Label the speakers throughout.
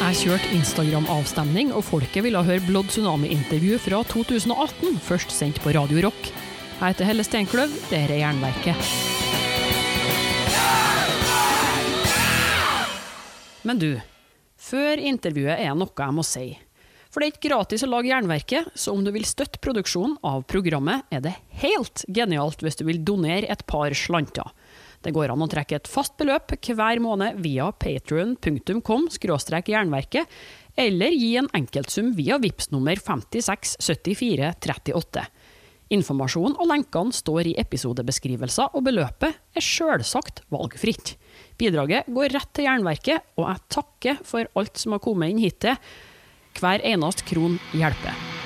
Speaker 1: Jeg kjørte Instagram-avstemning, og folket ville høre Blood Tsunami-intervju fra 2018, først sendt på Radio Rock. Jeg heter Helle Steinkløv, dette er Jernverket. Men du, før intervjuet er noe jeg må si. For det er ikke gratis å lage Jernverket, så om du vil støtte produksjonen av programmet, er det helt genialt hvis du vil donere et par slanter. Det går an å trekke et fast beløp hver måned via patrion.com jernverket, eller gi en enkeltsum via VIPS nummer 567438. Informasjon og lenkene står i episodebeskrivelser, og beløpet er sjølsagt valgfritt. Bidraget går rett til Jernverket, og jeg takker for alt som har kommet inn hittil. Hver eneste kron hjelper.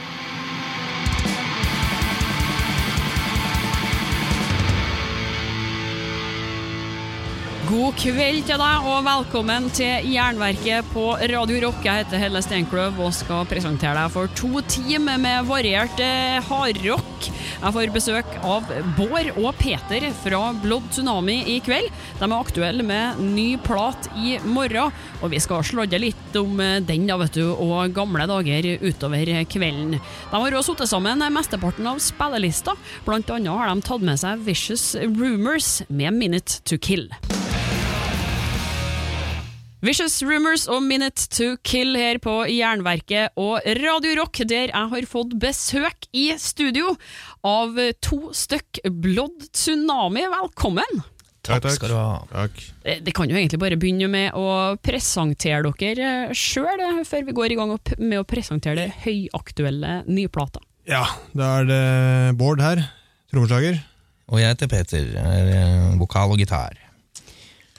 Speaker 1: God kveld til deg, og velkommen til Jernverket på Radio Rock. Jeg heter Helle Steinkløv og skal presentere deg for to timer med variert eh, hardrock. Jeg får besøk av Bård og Peter fra Blood Tsunami i kveld. De er aktuelle med ny plat i morgen, og vi skal slådde litt om eh, den da, vet du, og gamle dager utover kvelden. De har også satt sammen mesteparten av spillelista. Blant annet har de tatt med seg Vicious Rumors med Minute to Kill. Vicious Rumors og Minute to Kill her på Jernverket og Radio Rock, der jeg har fått besøk i studio av to stykk Blood Tsunami. Velkommen!
Speaker 2: Takk, takk. skal du ha.
Speaker 3: Takk.
Speaker 1: Det, det kan jo egentlig bare begynne med å presentere dere sjøl, før vi går i gang med å presentere det høyaktuelle nyplata.
Speaker 3: Ja, da er det Bård her, trommeslager.
Speaker 2: Og jeg heter Peter, er eh, vokal og gitar.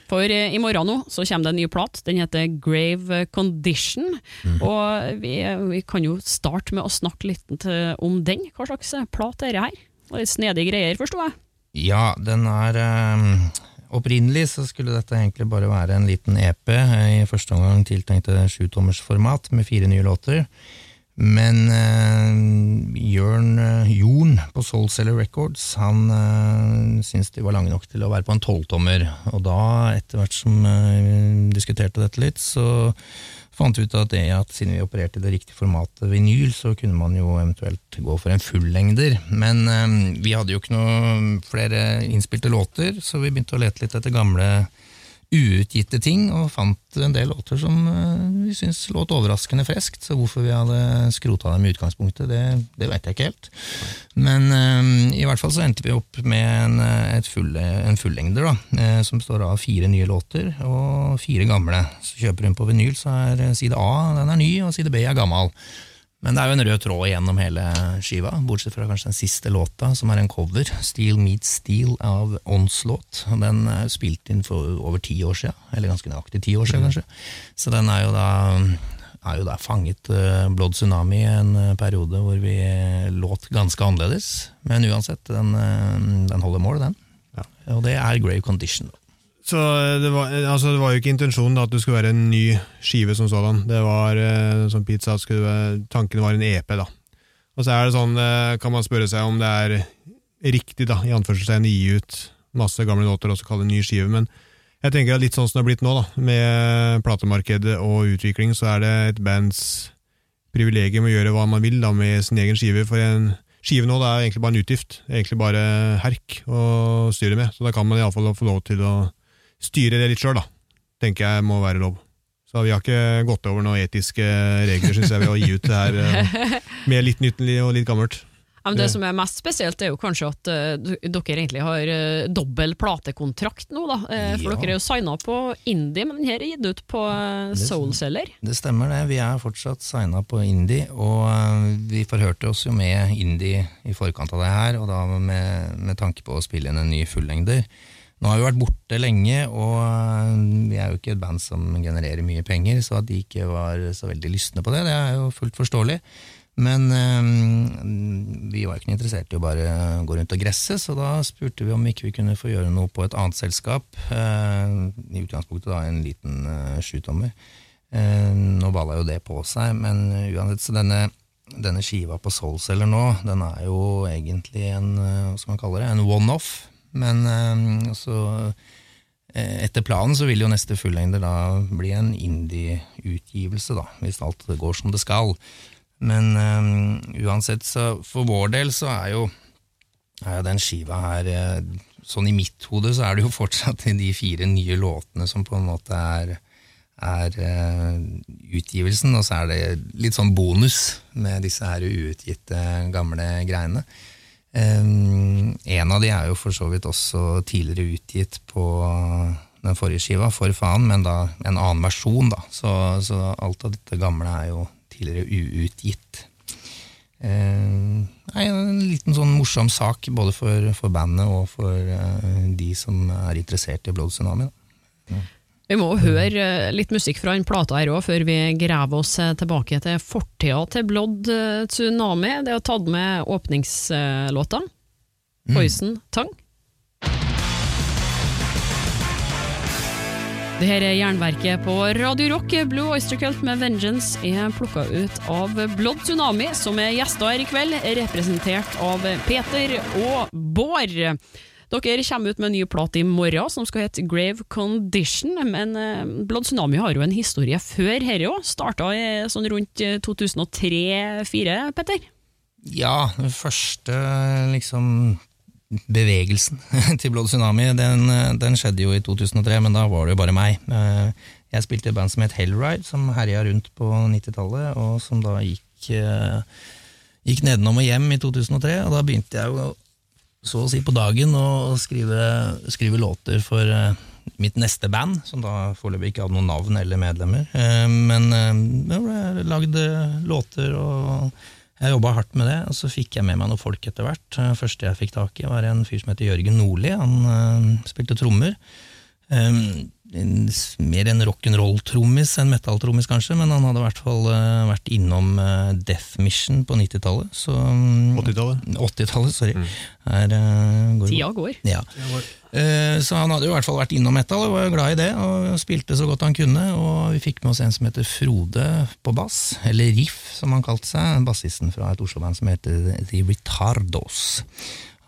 Speaker 1: For eh, i morgen nå så kommer det en ny plat. Den heter Grave Condition. Mm. Og vi, vi, kan jo starte med å snakke litt om den. Hva slags eh, plat er det her? Det er Snedige greier, forsto jeg?
Speaker 2: Ja, den er um, Opprinnelig så skulle dette egentlig bare være en liten EP. I første omgang tiltenkt sjutommersformat med fire nye låter. Men uh, Jørn uh, Jorn på Soulseller Records han uh, syntes de var lange nok til å være på en tolvtommer. Og da, etter hvert som vi diskuterte dette litt, så fant vi ut at, det, at siden vi opererte i det riktige formatet vinyl, så kunne man jo eventuelt gå for en fullengder. Men vi hadde jo ikke noe flere innspilte låter, så vi begynte å lete litt etter gamle uutgitte ting, og fant en del låter som uh, vi syntes låt overraskende freskt. Så hvorfor vi hadde skrota dem i utgangspunktet, det, det vet jeg ikke helt. Men um, i hvert fall så endte vi opp med en, et full, en fullengder, da, som står av fire nye låter og fire gamle. Så kjøper hun på vinyl, så er side A den er ny, og side B er gammel. Men det er jo en rød tråd gjennom hele skiva, bortsett fra kanskje den siste låta, som er en cover, Steel Meets Steel av Onslaught. Den er spilt inn for over ti år siden, eller ganske nøyaktig ti år siden, mm. kanskje. Så den er jo da er jo da fanget uh, Blood Tsunami i en uh, periode hvor vi låt ganske annerledes. Men uansett, den, den holder mål, den. Ja. Og det er Grave Condition. da.
Speaker 3: Så det var, altså det var, jo ikke intensjonen da, at det skulle være en ny skive som sådan. Det var, eh, som Pete sa, tanken var en EP. da. Og så er det sånn, eh, kan man spørre seg om det er riktig da, i anførselstegn å gi ut masse gamle låter og så kalle det en ny skive, men jeg tenker at litt sånn som det har blitt nå, da, med platemarkedet og utvikling, så er det et bands privilegium å gjøre hva man vil da, med sin egen skive. For en skive nå det er egentlig bare en utgift, egentlig bare herk å styre med, så da kan man iallfall få lov til å styre det litt sjøl, da. Tenker jeg må være lov. Så vi har ikke gått over noen etiske regler, syns jeg, ved å gi ut det her uh, med litt nytt og litt gammelt.
Speaker 1: Ja, det som er mest spesielt, er jo kanskje at uh, dere egentlig har uh, dobbel platekontrakt nå. da. Uh, for ja. dere er jo signa på Indie, men den her er gitt ut på uh, Soulceller.
Speaker 2: Det stemmer det, vi er fortsatt signa på Indie, og vi forhørte oss jo med Indie i forkant av det her, og da med, med tanke på å spille inn en ny fullengder. Nå har vi vært borte lenge, og eh, vi er jo ikke et band som genererer mye penger, så at de ikke var så veldig lystne på det, det er jo fullt forståelig. Men øh, vi var ikke interessert i å bare gå rundt og gresse, så da spurte vi om ikke vi kunne få gjøre noe på et annet selskap. Øh, I utgangspunktet da en liten øh, sjutommer. Uh, nå balla jo det på seg, men uansett, så denne, denne skiva på Soulceller nå, den er jo egentlig en, hva skal man kalle det, en one-off. Men ehm, så eh, etter planen så vil jo neste fullengder da bli en indie-utgivelse, da, hvis alt går som det skal. Men um, uansett, så for vår del så er jo, er den skiva her Sånn i mitt hode så er det jo fortsatt de fire nye låtene som på en måte er er uh, utgivelsen, og så er det litt sånn bonus med disse her uutgitte gamle greiene. Um, en av de er jo for så vidt også tidligere utgitt på den forrige skiva, For faen, men da en annen versjon, da. Så, så alt av dette gamle er jo tidligere uutgitt. Uh, en liten sånn morsom sak både for, for bandet og for uh, de som er interessert i Blood Tsunami. Da.
Speaker 1: Vi må høre eh, litt musikk fra den plata her òg, før vi graver oss eh, tilbake til fortida til Blood eh, Tsunami. Det er tatt med åpningslåta. Mm. Poison Tang. Det her er Jernverket på Radio Rock. Blue Oyster Cult med Vengeance er plukka ut av Blood Tsunami, som er gjester her i kveld, representert av Peter og Bård. Dere kommer ut med en ny plate i morgen som skal hete Grave Condition, men uh, Blood Tsunami har jo en historie før dette òg. Starta sånn rundt 2003-2004, eh, Petter?
Speaker 2: Ja, den første liksom bevegelsen til Blood Tsunami, den, den, skjedde jo i 2003, men da var det jo bare meg. Eh, jeg spilte i band som het Hellride, som herja rundt på 90-tallet, og som da gikk, gikk nedenom og hjem i 2003, og da begynte jeg jo så å si på dagen og skrive, skrive låter for uh, mitt neste band, som da foreløpig ikke hadde noen navn eller medlemmer. Uh, men uh, jeg lagde låter, og jeg jobba hardt med det. Og så fikk jeg med meg noen folk etter hvert. Første jeg fikk tak i, var en fyr som heter Jørgen Nordli. Han spilte trommer. En, mer en rock'n'roll-trommis enn metal-trommis, kanskje, men han hadde i hvert fall uh, vært innom uh, Death Mission på 90-tallet.
Speaker 3: 80-tallet?
Speaker 2: 80-tallet, sorry. Mm.
Speaker 1: Her, uh, går Tida går.
Speaker 2: Ja. så han hadde jo i hvert fall vært innom metal og var glad i det, og spilte så godt han kunne. Og vi fikk med oss en som heter Frode på bass, eller Riff, som han kalte seg. Bassisten fra et Oslo-band som heter The Retardos.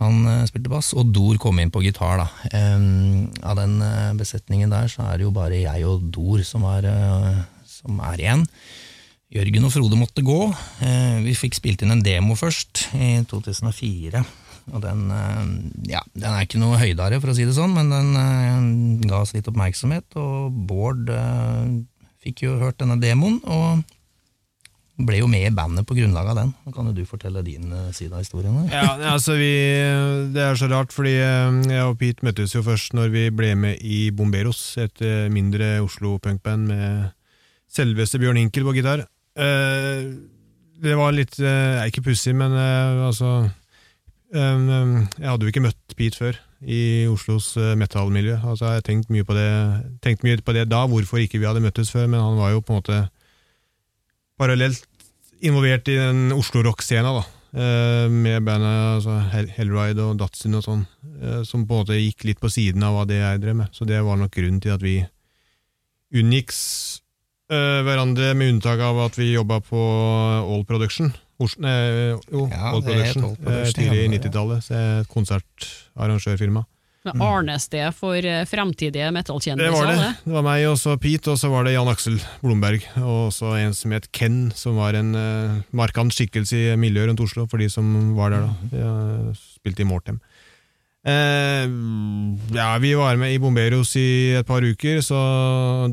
Speaker 2: Han uh, spilte bass, og Dor kom inn på gitar. da. Av den uh, besetningen der så er det jo bare jeg og Dor som er, uh, som er igjen. Jørgen og Frode måtte gå. vi fikk spilt inn en demo først, i 2004. Og den, ja, den er ikke noe høydere, for å si det sånn, men den ga oss litt oppmerksomhet. Og Bård fikk jo hørt denne demoen, og ble jo med i bandet på grunnlag av den. Nå kan jo du fortelle din uh, side av historien?
Speaker 3: ja, altså vi, Det er så rart, fordi uh, jeg og Pete møttes jo først når vi ble med i Bomberos, et mindre Oslo-punkband med selveste Bjørn Inkel på gitar. det var litt Ikke pussig, men altså Jeg hadde jo ikke møtt Pete før i Oslos metallmiljø. Altså, jeg har tenkt mye, på det, tenkt mye på det da, hvorfor ikke vi hadde møttes før, men han var jo på en måte parallelt involvert i den Oslo rock-scena, da. Eh, med bandet altså Hellride og Datsun og sånn, eh, som på en måte gikk litt på siden av hva det jeg drev med. Så det var nok grunnen til at vi unngikk uh, hverandre, med unntak av at vi jobba på All Production. Oslo, nei, jo, ja, All Production, tidlig i 90-tallet. Et konsertarrangørfirma.
Speaker 1: Mm. Arnested for eh, fremtidige metallkjendiser?
Speaker 3: Det var det. Det var meg og så Pete, og så var det Jan Aksel Blomberg. Og så en som het Ken, som var en uh, markant skikkelse i miljøet rundt Oslo, for de som var der da. De uh, spilte i Mortem. Uh, ja, vi var med i Bomberos i et par uker, så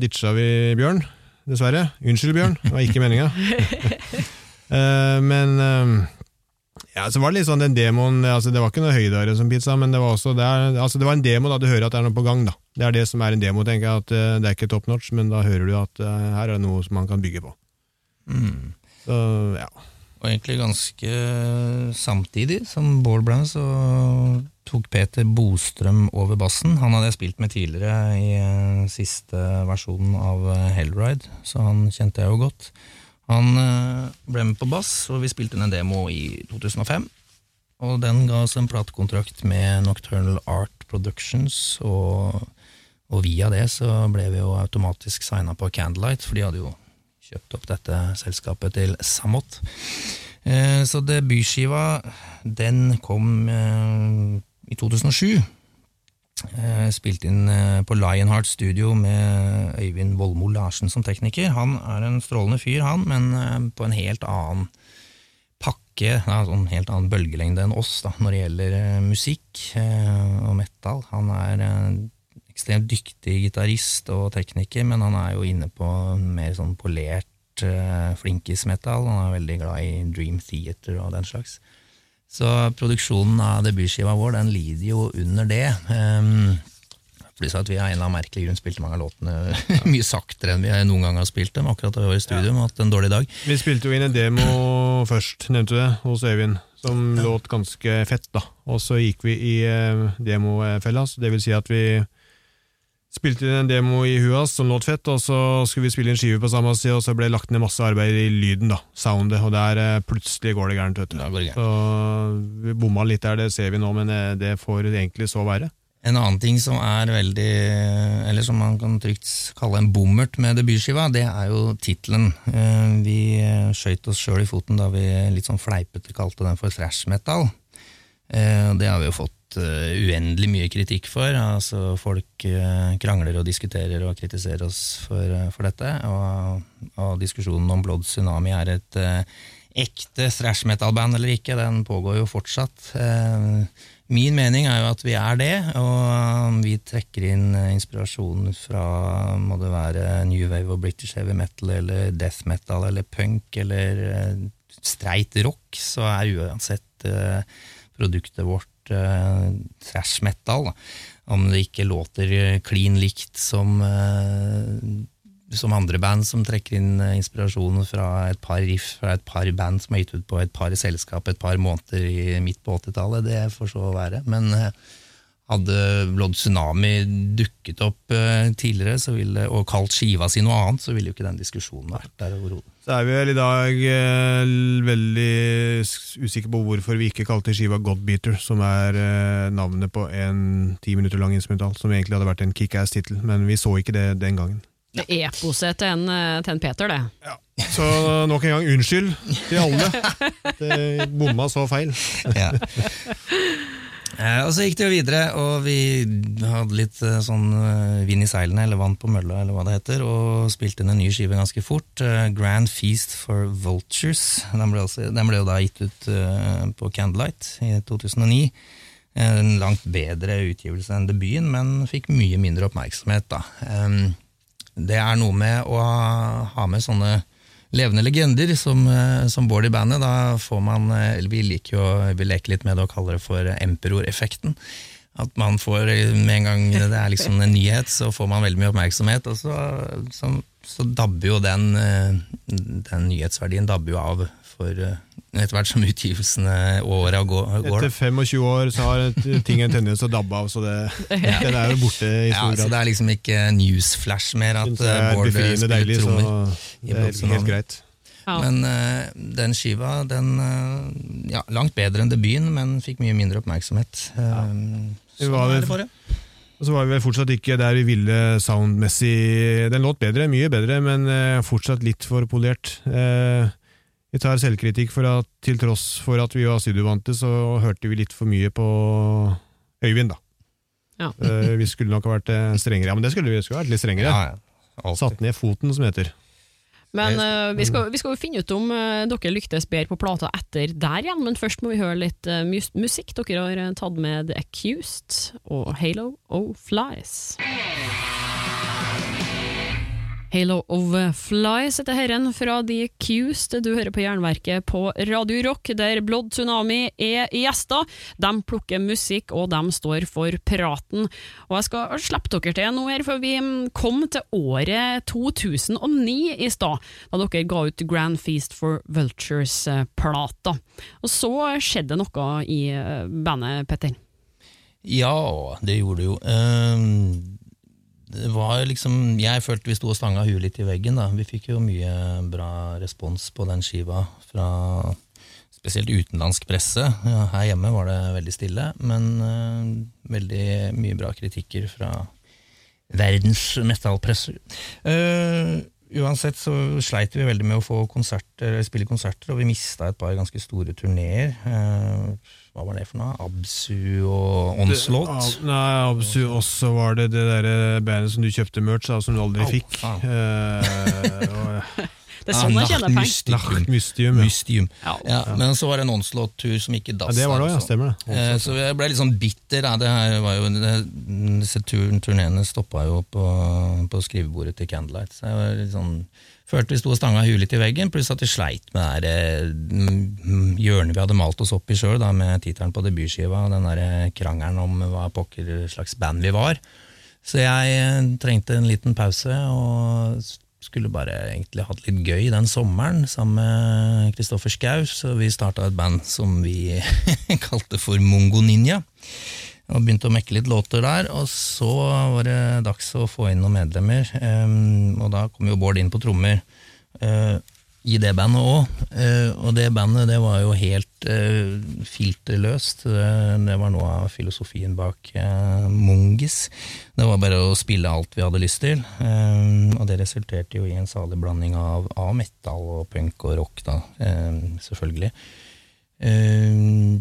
Speaker 3: ditcha vi Bjørn. Dessverre. Unnskyld, Bjørn, det var ikke meninga. uh, men ja, så var det litt sånn den demoen altså Det var ikke noe høydere som pizza, men det var også det, er, altså det var en demo da du hører at det er noe på gang. da. Det er det som er en demo. tenker jeg, at uh, Det er ikke top notch, men da hører du at uh, her er det noe som man kan bygge på. Mm. Så, ja.
Speaker 2: Og egentlig ganske samtidig som Bård ble så tok Peter Bostrøm over bassen. Han hadde jeg spilt med tidligere i uh, siste versjonen av Hellride, så han kjente jeg jo godt. Han eh, ble med på bass, og vi spilte inn en demo i 2005. Og den ga oss en platekontrakt med Nocturnal Art Productions, og, og, via det så ble vi jo automatisk signa på Candlelight, for de hadde jo kjøpt opp dette selskapet til Samot. Eh, så debutskiva, den kom eh, i 2007. Eh, Spilte inn eh, på Lionheart Studio med Øyvind Vollmo Larsen som tekniker. Han er en strålende fyr, han, men eh, på en helt annen pakke, en sånn helt annen bølgelengde enn oss da, når det gjelder musikk og metal. Han er ekstremt dyktig gitarist og tekniker, men han er jo inne på mer sånn polert flinkis-metal. Han er veldig glad i Dream Theater og den slags. Så produksjonen av debutskiva vår den lider jo under det. Um, Pluss at vi av en eller annen merkelig grunn spilte mange av låtene mye saktere enn vi noen gang har spilt dem. Akkurat da vi var i studio, ja. hatt en dårlig dag.
Speaker 3: Vi spilte jo inn en demo først, nevnte du det, hos Øyvind, som låt ganske fett, da. Og så gikk vi i eh, demofella, så det vil si at vi spilte inn en demo i huet som låt fett, og så skulle vi spille inn skive på samme side, og så ble det lagt ned masse arbeid i lyden, da, soundet, og der eh, plutselig går det gærent, vet du.
Speaker 2: Gærent.
Speaker 3: Så vi bomma litt der, det ser vi nå, men eh, det får egentlig så være.
Speaker 2: En annen ting som er veldig, eller som man kan trygt kalle en bommert med debutskiva, det er jo tittelen. Eh, Vi skøyt oss sjøl i foten da vi litt sånn fleipete kalte den for thrash metal. Det har vi jo fått eh, uendelig mye kritikk for. Altså Folk eh, krangler og diskuterer og kritiserer oss for, eh, for dette. Og, og diskusjonen om Blood Tsunami er et ekte thrash metal-band eller ikke, den pågår jo fortsatt. Min mening er jo at vi er det, og vi trekker inn inspirasjon fra må det være new wave og British heavy metal eller death metal eller punk eller streit rock, så er uansett produktet vårt eh, thrash metal. Da. Om det ikke låter eh, klin likt som uh, som andre band som trekker inn inspirasjonen inspirasjon fra et par riff fra et par band som har gitt ut på et par selskap et par måneder i, midt på 80-tallet. Det får så være. Men eh, hadde Lodd Tsunami dukket opp eh, tidligere så ville, og kalt skiva si noe annet, så ville jo ikke den diskusjonen vært der overhodet.
Speaker 3: Så er vi vel i dag eh, veldig usikre på hvorfor vi ikke kalte skiva Godbeater, som er eh, navnet på en ti minutter lang instrumental, som egentlig hadde vært en kickass-tittel, men vi så ikke det den gangen.
Speaker 1: Det er eposet til en, eh, til en Peter, det.
Speaker 3: Så nok en gang unnskyld til alle. Det bomma så feil.
Speaker 2: Ja. Eh, og så gikk det jo videre, og vi hadde litt eh, sånn eh, vind i seilene, eller vann på mølla, eller hva det heter, og spilte inn en ny skive ganske fort. Grand Feast for Vultures. Den ble, også, den ble jo da gitt ut på Candlelight i 2009. En langt bedre utgivelse enn debuten, men fikk mye mindre oppmerksomhet, da. Em, det er noe med å ha med sånne levende legender som, eh, som Bård i bandet. Da får man eh, eller Vi liker jo vi leker litt med det og kaller det for emperor-effekten. At man får eh, med en gang det er liksom en nyhet, så får man veldig mye oppmerksomhet. Og så, så, så dabber jo den, den nyhetsverdien dabber jo av for eh, etter hvert som utgivelsene og åra går. går
Speaker 3: Etter 25 år så har ting en tendens til å dabbe av, så det, den er jo borte i stor
Speaker 2: ja,
Speaker 3: stor
Speaker 2: så det er liksom ikke newsflash mer at eh, Bård spiller
Speaker 3: deilig, så
Speaker 2: trommer.
Speaker 3: det er helt greit.
Speaker 1: Ja.
Speaker 2: Men uh, den skiva, den uh, ja, langt bedre enn debuten, men fikk mye mindre oppmerksomhet. Uh,
Speaker 3: Det var
Speaker 2: det.
Speaker 3: Og så var vi vel fortsatt ikke der vi ville soundmessig. Den låt bedre, mye bedre, men uh, fortsatt litt for polert. Eh, vi tar selvkritikk for at til tross for at vi var studiovante, så hørte vi litt for mye på Øyvind, da.
Speaker 1: Ja.
Speaker 3: Eh, vi skulle nok ha vært eh, strengere. Ja, men det skulle vi. Vi skulle vært litt strengere.
Speaker 2: Ja, ja.
Speaker 3: Satt ned foten, som heter.
Speaker 1: Men uh, vi, skal, vi skal jo finne ut om uh, dere lyktes bedre på plata etter der igjen, men først må vi høre litt uh, mus musikk. Dere har tatt med The Accused og Halo O Flies. Halo of Flies heter herren fra The Accused. Du hører på Jernverket på Radio Rock, der Blood Tsunami er gjester. De plukker musikk, og de står for praten. Og jeg skal slippe dere til nå her, for vi mm, kom til året 2009 i stad, da dere ga ut Grand Feast for Vultures-plata. Og så skjedde det noe i eh, bandet, Petter.
Speaker 2: Ja, det gjorde det jo. Ehm, det var liksom Jeg følte vi sto og stanga huet litt i veggen. da. Vi fikk jo mye bra respons på den skiva fra spesielt utenlandsk presse. Ja, her hjemme var det veldig stille, men uh, veldig mye bra kritikker fra verdens metallpresse. Uh, uansett så sleit vi veldig med å få konserter, spille konserter, og vi mista et par ganske store turneer. Eh, hva var det for noe? Absu og Onslaught?
Speaker 3: Det, nei, Absu også var det det der bandet som du kjøpte merch av, som du aldri
Speaker 2: Au,
Speaker 3: fikk.
Speaker 2: Uh,
Speaker 3: Eh,
Speaker 1: Det er sånn jeg
Speaker 2: kjenner.
Speaker 3: Nacht Mystium. Ja.
Speaker 2: Mystium.
Speaker 1: Ja.
Speaker 2: Ja, men så var det en Onslaught-tur som gikk i dass.
Speaker 3: Ja, det var det, ja. Stemmer det.
Speaker 2: Eh, Så jeg ble litt sånn bitter. Det her var jo, det, disse tur- turneene stoppa jo på, på skrivebordet til Candlelight. Så jeg var litt sånn, følte vi sto og stanga huet litt i veggen, pluss at vi sleit med det der, eh, mm, hjørnet vi hadde malt oss opp i sjøl, med tittelen på debutskiva, og den der krangelen om hva pokker slags band vi var. Så jeg eh, trengte en liten pause, og skulle bare egentlig hatt litt gøy den sommeren sammen med Kristoffer Schou, så vi starta et band som vi kalte for Mongo Ninja. Og begynte å mekke litt låter der, og så var det dags å få inn noen medlemmer. um, og da kom jo Bård inn på trommer Uh, i det bandet òg. og det bandet det var jo helt uh, filterløst. Det, var noe av filosofien bak eh, Mungis. Det var bare å spille alt vi hadde lyst til. eh, og det resulterte jo i en salig blanding av, av metal og punk og rock, da, eh, selvfølgelig. Eh,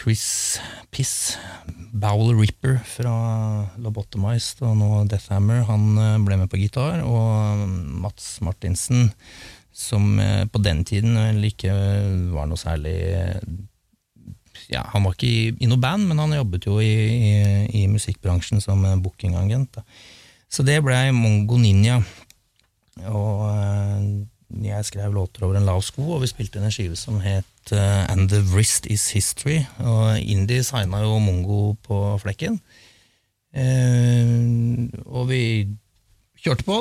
Speaker 2: Chris Piss, Bowel Ripper fra Lobotomized og nå Deathhammer, han eh, ble med på gitar, og Mats Martinsen, som eh, på den tiden vel ikke var noe særlig eh, ja, Han var ikke i, i noe band, men han jobbet jo i, i, i musikkbransjen som bookingagent. Så det ble Mongo Ninja. Og jeg skrev låter over en lav sko, og vi spilte inn en skive som het uh, And the Wrist Is History. Og Indie signa jo Mongo på flekken. Uh, og vi kjørte på.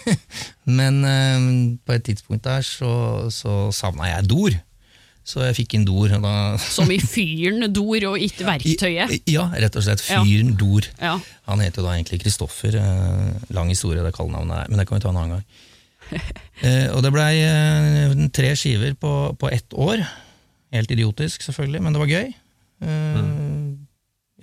Speaker 2: Men uh, på et tidspunkt der så, så savna jeg Dor. Så jeg fikk inn Dor.
Speaker 1: Som i fyren Dor og ikke verktøyet.
Speaker 2: I- Ja, rett og slett.
Speaker 1: Ja.
Speaker 2: Fyren Dor.
Speaker 1: Ja.
Speaker 2: Han heter jo da egentlig Kristoffer. Lang historie, det kallenavnet er, men det kan vi ta en annen gang. Eh, og det blei eh, tre skiver på, på ett år. Helt idiotisk, selvfølgelig, men det var gøy. Eh,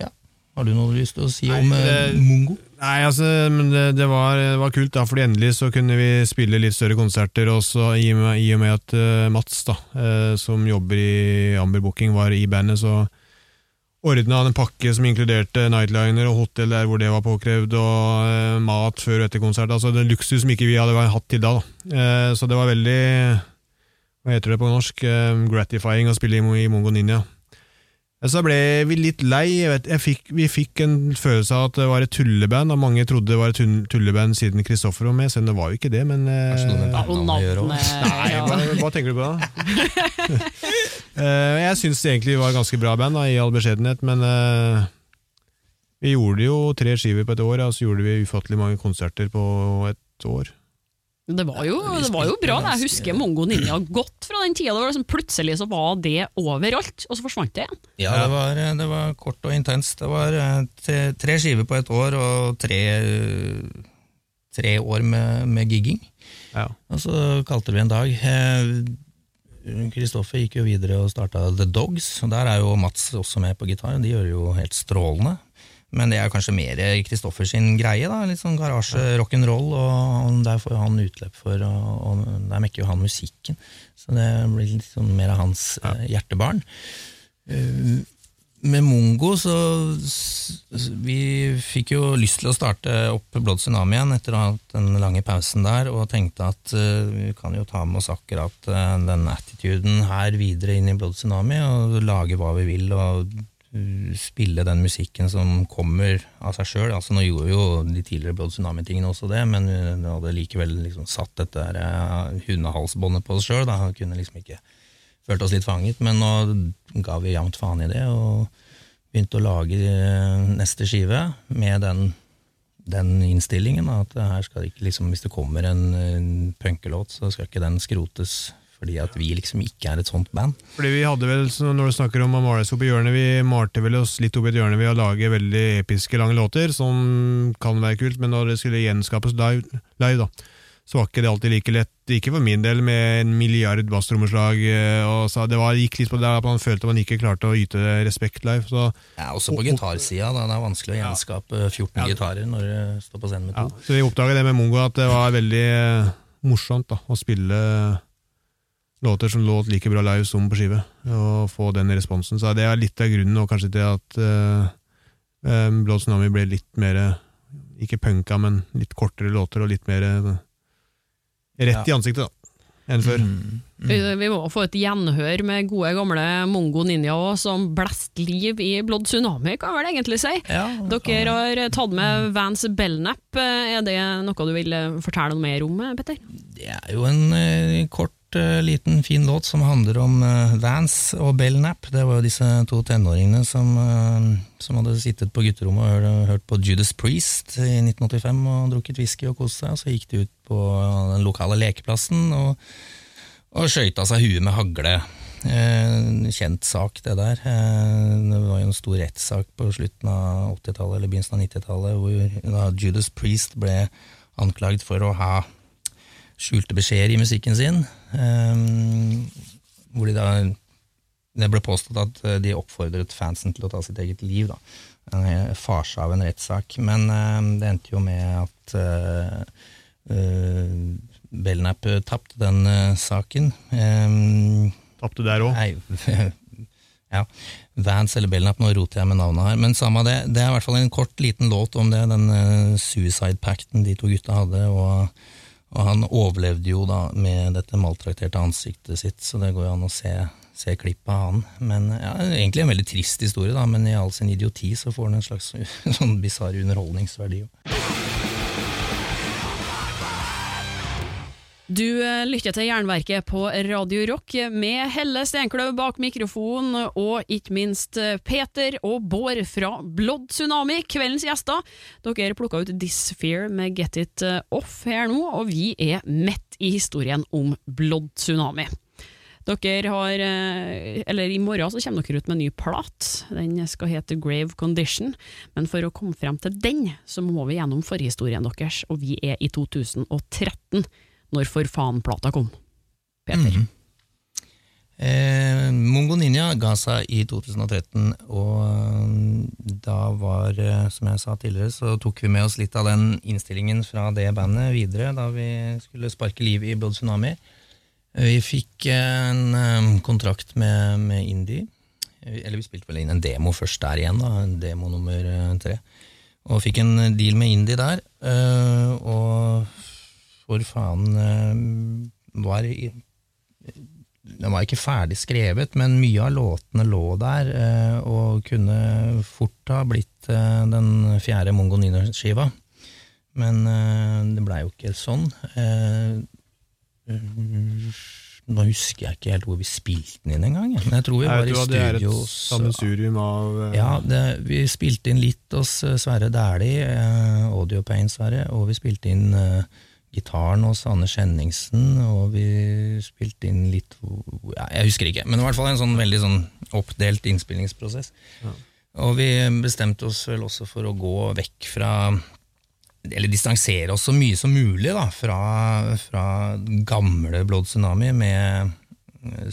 Speaker 2: Ja. Har du noe lyst til å si
Speaker 3: Nei,
Speaker 2: om eh,
Speaker 3: det-
Speaker 2: Mongo?
Speaker 3: Nei, altså, men det, det, var, det var kult, da, fordi endelig så kunne vi spille litt større konserter, også i, og med- i og med at uh, Mats, da, uh, som jobber i Amber Booking, var i bandet, så ordna en pakke som inkluderte nightliner og hotell der hvor det var påkrevd, og eh, mat før og etter konsert. Altså det luksus som ikke vi hadde hatt til da. da. Eh, så det var veldig Hva heter det på norsk? Eh, gratifying å spille i, i Mongo Ninja. Så ble vi litt lei. Jeg vet, jeg fikk, vi fikk en følelse av at det var et tulleband. Og mange trodde det var et tulleband siden Kristoffer var med, selv om det var jo ikke det. Men eh,
Speaker 2: Kanskje noe med Navnet å gjøre
Speaker 3: Nei,
Speaker 1: ja.
Speaker 3: hva, hva tenker du på da? Eh, jeg syns det egentlig var ganske bra band, da, i all beskjedenhet, men eh, vi gjorde jo tre skiver på et år, og så gjorde vi ufattelig mange konserter på et år.
Speaker 1: Det var jo, det var jo bra. Jeg husker Mongo Ninja godt fra den tida. Det var liksom plutselig så var det overalt, og så forsvant det igjen.
Speaker 2: Ja, det var, det var kort og intenst. Det var eh, tre, tre skiver på et år og tre, tre år med, med gigging.
Speaker 3: Ja.
Speaker 2: Og så kalte vi en dag. Eh, Kristoffer gikk jo videre og starta The Dogs, og der er jo Mats også med på gitar. De gjør det jo helt strålende. Men det er kanskje mer Kristoffers greie. da, Litt sånn garasje, rock'n'roll, og der får han utløp for, og, og der mekker jo han musikken. Så det blir litt sånn mer av hans ja. hjertebarn. Eh, med Mongo så Vi fikk jo lyst til å starte opp Blood Tsunami igjen etter å ha hatt den lange pausen der, og tenkte at uh, vi kan jo ta med oss akkurat uh, den attituden her videre inn i Blood Tsunami, og lage hva vi vil, og uh, spille den musikken som kommer av seg sjøl. Altså, nå gjorde jo de tidligere Blood Tsunami-tingene også det, men vi hadde likevel liksom satt dette eh, hundehalsbåndet på oss sjøl. Kunne liksom ikke følt oss litt fanget, men nå ga vi jevnt faen i det, og begynte å lage eh, neste skive med den, den innstillingen. At her skal ikke liksom, hvis det kommer en, en punkelåt, så skal ikke den skrotes fordi at vi liksom ikke er et sånt band.
Speaker 3: Fordi vi hadde vel, Når du snakker om å male oss opp i hjørnet, vi malte vel oss litt opp i et hjørne ved å lage veldig episke, lange låter, som kan være kult, men når det skulle gjenskapes live, live da, så var ikke det alltid like lett. Ikke for min del, med en milliard basstrommeslag. eh, og så Det var, gikk litt på det at man følte man ikke klarte å yte respekt live. Så,
Speaker 2: Ja, også på gitarsida. da. Det er vanskelig å
Speaker 3: Ja.
Speaker 2: gjenskape 14
Speaker 3: Ja.
Speaker 2: gitarer når du står på scenen med
Speaker 3: ja.
Speaker 2: to.
Speaker 3: så vi oppdaga det med Mongo, at det var veldig eh, morsomt da, å spille låter som låt like bra live som på skive, og få den responsen. Så det er litt av grunnen og kanskje til at uh, Blå Tsunami ble litt mer ikke punka, men litt kortere låter og litt mer rett i ansiktet da, enn før.
Speaker 2: Mm.
Speaker 1: Vi,
Speaker 2: Mm.
Speaker 1: vi må få et gjenhør med gode gamle Mongo Ninja òg, som blest liv i Blood Tsunami, kan jeg vel egentlig si.
Speaker 2: Ja,
Speaker 1: Dere har tatt med Vans Belnap. Er det noe du vil fortelle noe mer om, Petter?
Speaker 2: Det er jo en uh, kort, eh, liten, fin låt som handler om Vance Vans og Belknap. Det var jo disse to tenåringene som, eh, som hadde sittet på gutterommet og hørt, hørt på Judas Priest i 1985 og drukket whisky og kost seg. Og så gikk de ut på den lokale lekeplassen og, og skøyta seg huet med hagle. Eh, kjent sak, det der. Eh, det var jo en stor rettssak på slutten av 80-tallet eller begynnelsen av 90-tallet hvor da Judas Priest ble anklagd for å ha skjulte beskjeder i musikken sin. eh, hvor de da Det ble påstått at eh, de oppfordret fansen til å ta sitt eget liv. da. En farse av en rettssak. Men eh, det endte jo med at uh, Belnap tapte den eh, saken. Um,
Speaker 3: Tapte der òg.
Speaker 2: Ja. Vans eller Belnap, nå roter jeg med navnet her. Men samme det, det er i hvert fall en kort, liten låt om det, den uh, suicide-pacten de to gutta hadde. Og, og han overlevde jo da med dette maltrakterte ansiktet sitt, så det går jo an å se, se klipp av han. Men ja, Egentlig en veldig trist historie, da, men i all sin idioti så får den en slags sånn bisarr underholdningsverdi. jo.
Speaker 1: Du eh, lytter til Jernverket på Radio Rock med Helle Steinkløv bak mikrofonen, og ikke minst eh, Peter og Bård fra Blood Tsunami, kveldens gjester. Dere plukka ut Disfear med Get It eh, Off her nå, og vi er midt i historien om Blood Tsunami. Dere har, eller I morgen så kommer dere ut med en ny plat. Den skal hete Grave Condition. Men for å komme frem til den, så må vi gjennom forhistorien deres, og vi er i 2013 når For faen-plata kom. Peter.
Speaker 2: Mm. Eh, Mongo Ninja ga seg i 2013, og eh, da var, eh, som jeg sa tidligere, så tok vi med oss litt av den innstillingen fra det bandet videre da vi skulle sparke liv i Blood Tsunami. Vi fikk en eh, kontrakt med, med Indie, eller vi spilte vel inn en demo først der igjen, da, en demo nummer eh, tre, og fikk en deal med Indie der, eh, og for faen eh, var den var ikke ferdig skrevet, men mye av låtene lå der, eh, og kunne fort ha blitt eh, den fjerde Mongo Nino-skiva. Men eh, det blei jo ikke sånn. Eh, nå husker jeg ikke helt hvor vi spilte den inn engang, jeg. men jeg tror vi var i studio
Speaker 3: sammensurium av eh,
Speaker 2: ja, det, vi spilte inn litt hos eh, Sverre Dæhlie, eh, Audio Pain Sverre, og vi spilte inn eh, gitaren hos Anne Skjenningsen, og vi spilte inn litt ja, Jeg husker ikke, men i hvert fall en sånn veldig sånn oppdelt innspillingsprosess. Og vi bestemte oss vel også for å gå vekk fra eller distansere oss så mye som mulig da, fra, fra gamle Blood Tsunami med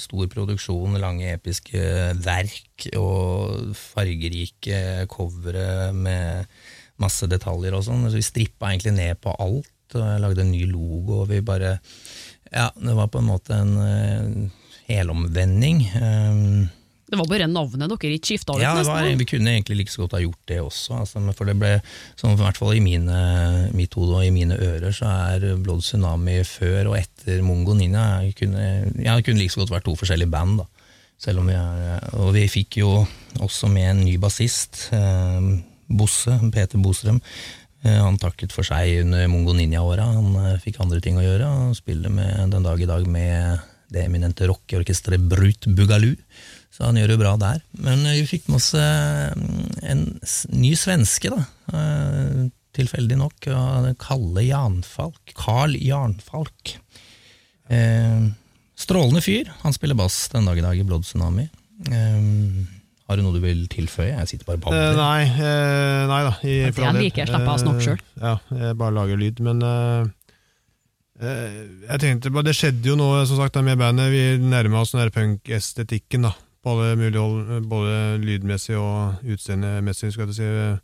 Speaker 2: stor produksjon, lange episke verk og fargerike covere med masse detaljer og sånn. Så vi strippa egentlig ned på alt, og jeg lagde en ny logo, og vi bare Ja, det var på en måte en uh, helomvending. Um,
Speaker 1: Det var bare navnet dere ikke skifta ut,
Speaker 2: ja, det var, vi kunne egentlig like så godt ha gjort det også. Altså, for det ble, sånn, i hvert fall i mine, mitt hode og i mine ører, så er Blood Tsunami før og etter Mongo Ninja jeg kunne, jeg kunne like så godt vært to forskjellige band. da. Selv om vi er, og vi fikk jo også med en ny bassist, eh, Bosse, Peter Bostrøm. Eh, han takket for seg under Mongo Ninja-åra. Han eh, fikk andre ting å gjøre. Han spiller med, den dag i dag med det eminente rockeorkesteret Brut Bugalu. Så han gjør det bra der. Men eh, vi fikk med oss en ny svenske, da. Tilfeldig nok. Kalle Janfalk. Carl Jarnfalk. Strålende fyr. Han spiller bass den dag i dag i Blood Tsunami. Eh, Har du noe du vil tilføye? Jeg sitter bare og
Speaker 3: Eh,
Speaker 2: babler.
Speaker 3: nei, eh, nei da. I,
Speaker 1: Det
Speaker 3: all
Speaker 1: liker jeg, av snakk sjøl.
Speaker 3: Eh. Ja, jeg bare lager lyd, men eh, Eh, Jeg tenkte bare, Det skjedde jo noe som sagt med bandet. Vi nærma oss den punk-estetikken. da, på alle mulige hold, Både lydmessig og utseendemessig. skal jeg si.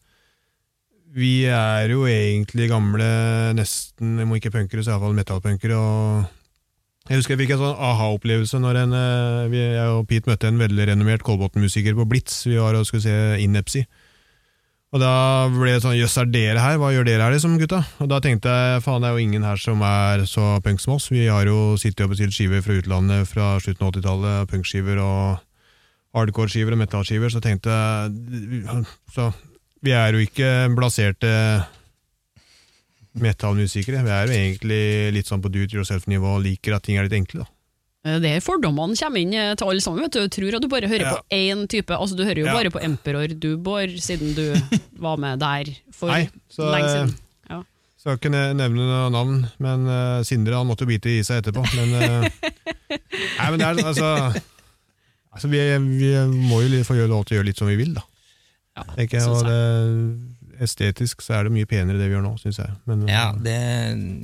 Speaker 3: Vi er jo egentlig gamle, nesten, om ikke punkere, så iallfall metallpunkere. og Jeg husker jeg fikk en sånn aha-opplevelse når en, eh, jeg og Pete møtte en veldig renommert Kolbotn-musiker på Blitz. Vi var og skulle se Inepsy. Og da ble det sånn Jøss, er dere her? Hva gjør dere her, liksom, gutta? Og da tenkte jeg faen, det er jo ingen her som er så punk som oss. Vi har jo sittet og bestilt skiver fra utlandet fra slutten av 80-tallet. Punkskiver og hardcore-skiver og metallskiver. Så tenkte jeg Så vi er jo ikke blaserte metallmusikere. Vi er jo egentlig litt sånn på do it yourself-nivå og liker at ting er litt enkle, da.
Speaker 1: Eh, Det er fordommene kommer inn eh, til alle sammen. vet Du Du tror at du bare hører
Speaker 3: Ja.
Speaker 1: på én type. Altså Du hører jo
Speaker 3: Ja.
Speaker 1: bare på Emperor, du, Bård, siden du var med der for
Speaker 3: Nei, så
Speaker 1: lenge siden.
Speaker 3: Ja. Skal ikke ne- nevne noe navn, men uh, Sindre han måtte jo bite i seg etterpå. Men, uh, nei, men det er altså, altså vi, vi må jo få gjøre lov til å gjøre litt som vi vil, da.
Speaker 1: Ja,
Speaker 3: jeg, og det, estetisk så er det mye penere det vi gjør nå, syns jeg. Men, eh,
Speaker 2: Ja, det,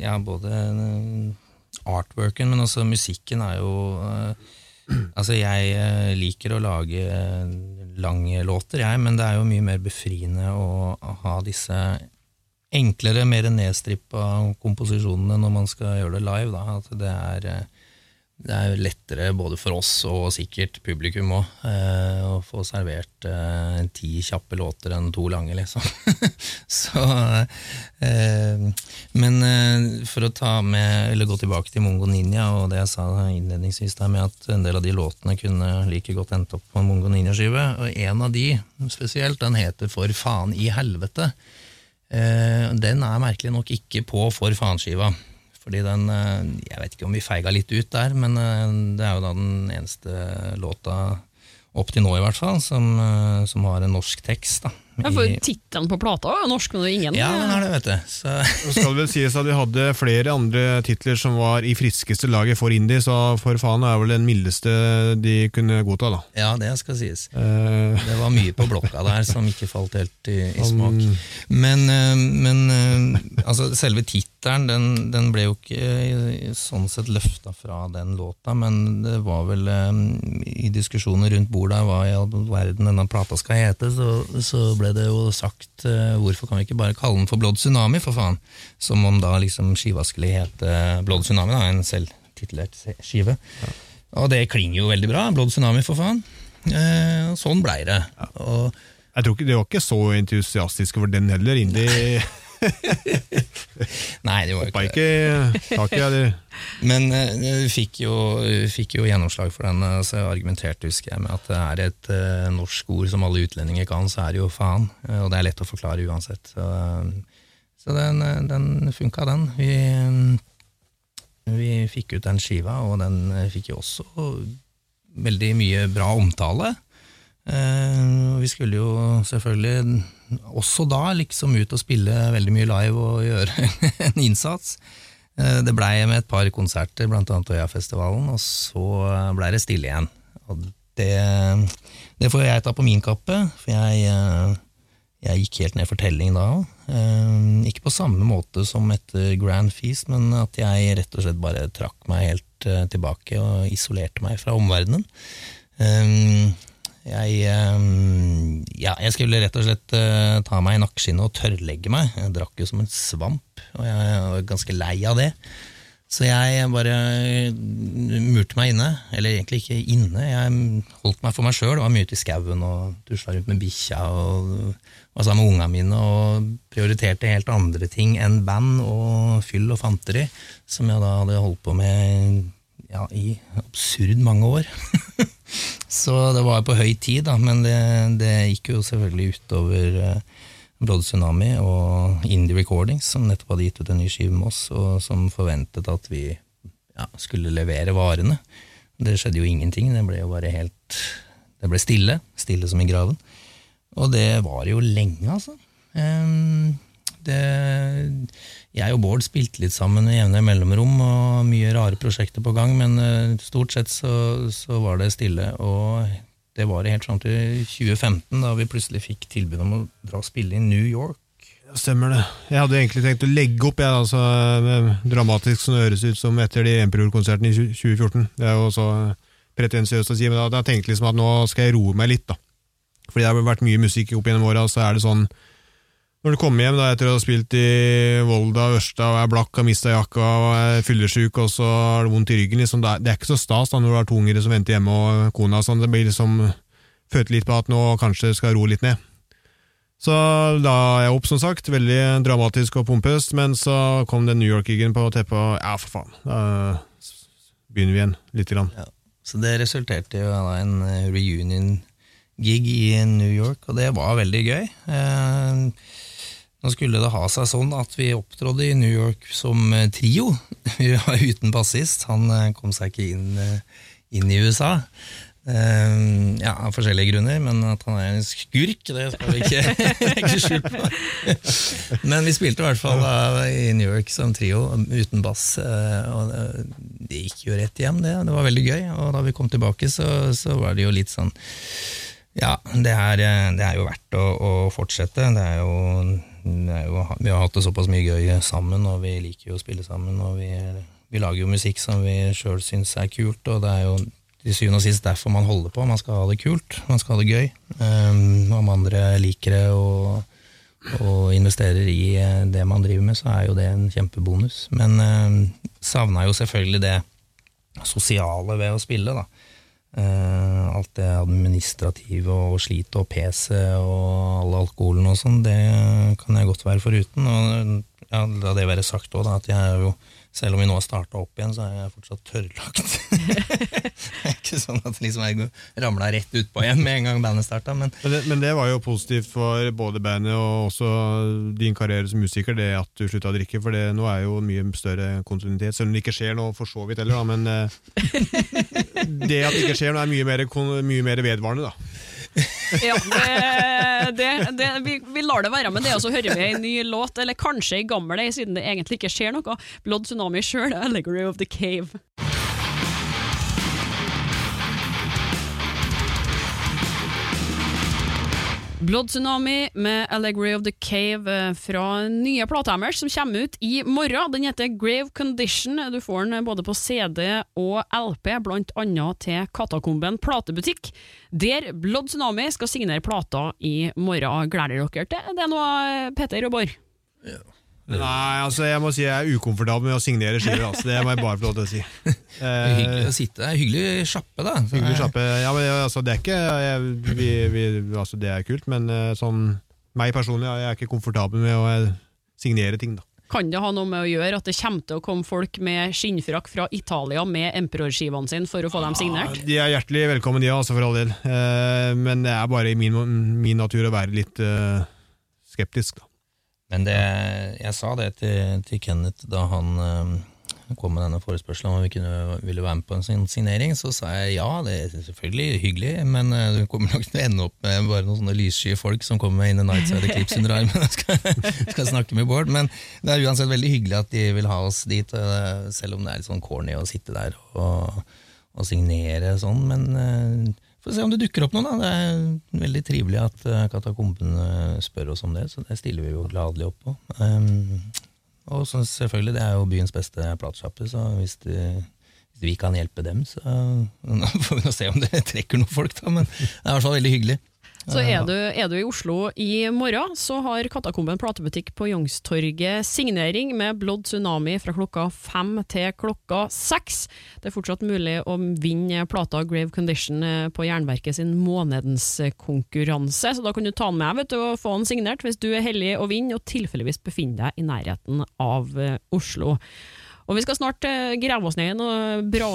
Speaker 2: ja, både eh, artworken, men også musikken er jo eh, Altså, jeg eh, liker å lage eh, lange låter, jeg, men det er jo mye mer befriende å ha disse enklere, mer nedstrippa komposisjonene når man skal gjøre det live. Da. At det er eh, det er jo lettere både for oss og sikkert publikum òg, eh, å få servert eh, ti kjappe låter enn to lange, liksom. Så eh, Men for å ta med, eller gå tilbake til Mongo Ninja og det jeg sa innledningsvis der med at en del av de låtene kunne like godt endt opp på en Mongo Ninja-skive, og en av de spesielt, den heter For faen i helvete. Den er merkelig nok ikke på For faen-skiva. Fordi den eh, Jeg vet ikke om vi feiga litt ut der, men eh, det er jo da den eneste låta opp til nå, i hvert fall, som, eh, som har en norsk tekst. da.
Speaker 1: Ja, for Tittelen på plata er norsk, men det er ingen
Speaker 2: ja, den har det, vet du. Så,
Speaker 3: Så skal vel sies at vi hadde flere andre titler som var i friskeste laget for indie, så for faen er vel den mildeste de kunne godta, da.
Speaker 2: ja, det skal sies.
Speaker 3: Uh...
Speaker 2: Det var mye på blokka der som ikke falt helt i, i smak. Men, men altså, selve tittelen den, den ble jo ikke sånn sett løfta fra den låta, men det var vel i diskusjoner rundt bordet hva i all verden denne plata skal hete, så, så ble det jo sagt eh, hvorfor kan vi ikke bare kalle den for Blood Tsunami, for faen? Som om da liksom skiva skulle hete Blood Tsunami, da, en selvtitulert skive. skive. Og det klinger jo veldig bra. Blood Tsunami, for faen. Eh, sånn blei det. Og
Speaker 3: Jeg tror ikke De var ikke så entusiastiske for den heller. Indie
Speaker 2: Nei, det var jo ikke det.
Speaker 3: ikke
Speaker 2: Men vi fikk jo, fikk jo gjennomslag for den, eh, så jeg argumenterte husker jeg, med at det er et uh, norsk ord som alle utlendinger kan, så er det jo faen. og det er lett å forklare uansett. Så, så den, den funka, den. Vi, vi fikk ut den skiva, og den fikk jo også veldig mye bra omtale. Vi skulle jo selvfølgelig også da liksom ut og spille veldig mye live og gjøre en innsats. Eh, Det blei med et par konserter, blant annet Øyafestivalen, og så blei det stille igjen. Og det, det får jeg ta på min kappe, for jeg, eh, jeg gikk helt ned for telling da òg. Ikke på samme måte som etter Grand Feast, men at jeg rett og slett bare trakk meg helt eh, tilbake og isolerte meg fra omverdenen. Eh, Jeg, eh, ja, jeg skulle rett og slett eh, ta meg i nakkeskinnet og tørrlegge meg. Jeg drakk jo som en svamp, og jeg var ganske lei av det. Så jeg bare murte meg inne. Eller egentlig ikke inne, jeg holdt meg for meg sjøl. Var mye ute i skauen og tusla rundt med bikkja og var sammen med ungene mine og prioriterte helt andre ting enn band og fyll og fanteri, som jeg da hadde holdt på med ja, i absurd mange år. Så det var på høy tid, da, men det, det gikk jo selvfølgelig utover uh, Blood Tsunami og Indie Recordings, som nettopp hadde gitt ut en ny skive med oss, og som forventet at vi ja, skulle levere varene. Det skjedde jo ingenting, det ble jo bare helt Det ble stille. Stille som i graven. Og det var jo lenge, altså. Ehm, det, jeg og Bård spilte litt sammen i jevne mellomrom, og mye rare prosjekter på gang, men eh, stort sett så, så var det stille. Og det var det helt fram til 2015, da vi plutselig fikk tilbud om å dra og spille i New York.
Speaker 3: Stemmer det. Jeg hadde egentlig tenkt å legge opp, jeg, altså, dramatisk som det høres ut som etter de Emperor-konsertene i 2014. Det er jo så pretensiøst å si, men da tenkte jeg liksom at nå skal jeg roe meg litt. da. Fordi det har vært mye musikk opp gjennom åra, så er det sånn Når du kommer hjem da etter å ha spilt i Volda Ørsta og er blakk, har mista jakka og er fyllesyk og så har du vondt i ryggen liksom, Det er ikke så stas da når du har to unger som venter hjemme og kona sånn. Det blir liksom Følte litt på at nå kanskje skal roe litt ned. Så la jeg opp, som sagt. Veldig dramatisk og pompøst, men så kom den New York-gigen på teppet, og ja, for faen. Da begynner vi igjen, lite grann.
Speaker 2: Ja. Så det resulterte i en reunion-gig i New York, og det var veldig gøy. Eh, nå skulle det ha seg sånn at vi opptrådde i New York som trio. Vi var uten bassist, han kom seg ikke inn, inn i USA. Ja, Av forskjellige grunner, men at han er en skurk, det skal vi ikke legge skjul på. men vi spilte i hvert fall i New York som trio, uten bass. Og det gikk jo rett hjem, det. Det var veldig gøy. Og da vi kom tilbake, så, så var det jo litt sånn Ja, det er, det er jo verdt å, å fortsette. Det er, jo, jo, Vi har hatt det såpass mye gøy sammen, og vi liker jo å spille sammen. og vi, vi lager jo musikk som vi sjøl syns er kult, og det er jo til syvende og sist derfor man holder på. Man skal ha det kult, man skal ha det gøy. Um, om andre liker det og, og, investerer i det man driver med, så er jo det en kjempebonus. Men um, savna jo selvfølgelig det sosiale ved å spille, da. Uh, alt det administrative og slit og PC og all alkoholen og sånn, det kan jeg godt være foruten. Og ja, la det være sagt òg, at jeg er jo selv om vi nå har starta opp igjen, så er jeg fortsatt tørrlagt. det er ikke sånn at liksom jeg ramla rett utpå igjen med en gang bandet starta. Men.
Speaker 3: Men, men det var jo positivt for både bandet og også din karriere som musiker, det at du slutta å drikke. For det, nå er jo mye større kontinuitet, selv om det ikke skjer noe for så vidt heller. Da, men eh, det at det ikke skjer noe, er mye mer, mye mer vedvarende. da
Speaker 1: ja, det, det, det, vi, vi, lar det være med det, og så hører vi en ny låt, eller kanskje ei gammel ei, siden det egentlig ikke skjer noe. Blood Tsunami sjøl, 'Allegory of the Cave'. Blood Tsunami med Allegory of the Cave eh, fra nye Platehammers som kommer ut i morgen. Den heter Grave Condition. Du får den både på CD og LP, blant annet til Katakomben platebutikk, der Blood Tsunami skal signere plata i morgen. Gleder dere til det nå, Peter og Bård?
Speaker 3: Ja. Nei, altså jeg må si jeg er ukomfortabel med å signere skiver. Altså. Det må jeg bare få lov til å si.
Speaker 2: Det er hyggelig å sitte der. Hyggelig sjappe, da.
Speaker 3: Hyggelig sjappe. Ja, men altså, det er ikke jeg, vi, vi, altså, Det er kult, men eh, sånn meg personlig, jeg er ikke komfortabel med å eh, signere ting, da.
Speaker 1: Kan det ha noe med å gjøre at det kommer til å komme folk med skinnfrakk fra Italia med Emperor-skivene sine for å få dem signert?
Speaker 3: Ja, de er hjertelig velkommen, de altså, for all del. Men det er bare i min, min natur å være litt skeptisk, da.
Speaker 2: Men det, jeg sa det til, til Kenneth da han um, kom med denne forespørselen om vi kunne, ville være med på en signering. Så sa jeg ja, det er selvfølgelig hyggelig, men uh, du kommer nok til å ende opp med bare noen sånne lyssky folk som kommer med In the Nightside Eclipse under armen og skal, skal, snakke med Bård. Men det er uansett veldig hyggelig at de vil ha oss dit, uh, selv om det er litt sånn corny å sitte der og, og signere sånn. Men Får se om det dukker opp noen. da. Det er veldig trivelig at uh, Katakombene spør oss om det, så det stiller vi jo gladelig opp på. Um, og så selvfølgelig, det er jo byens beste platesjappe, så hvis, det, hvis, vi kan hjelpe dem, så får vi nå se om det trekker noen folk, da. Men det er i hvert fall veldig hyggelig.
Speaker 1: Så er du, er du, i Oslo i morgen, så har Katakomben platebutikk på Youngstorget signering med Blood Tsunami fra klokka fem til klokka seks. Det er fortsatt mulig å vinne plata Grave Condition eh, på Jernverket sin månedens konkurranse, så da kan du ta den med vet du, og få den signert hvis du er heldig å vinne og tilfeldigvis befinner deg i nærheten av eh, Oslo. Og vi skal snart uh, grave oss ned i noen bra,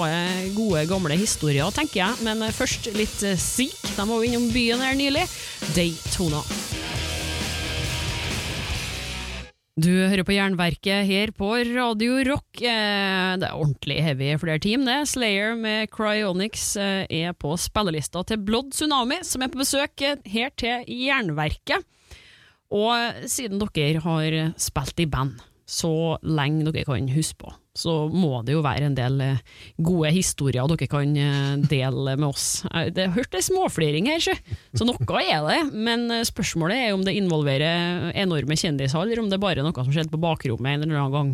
Speaker 1: gode, gamle historier, tenker jeg. Men uh, først litt Seek. De var jo innom byen her nylig. Daytona. Du hører på Jernverket her på Radio Rock. Det er ordentlig heavy flere team, det. Slayer med Cryonics er på spillelista til Blood Tsunami, som er på besøk her til Jernverket. Og siden dere har spilt i band så lenge dere kan huske på, så må det jo være en del eh, gode historier dere kan eh, dele med oss. Jeg det- har hørt en småfliring her, ikke? så noe er det. Men eh, spørsmålet er om det involverer enorme kjendiser, eller om det bare er noe som skjedde på bakrommet en eller annen gang.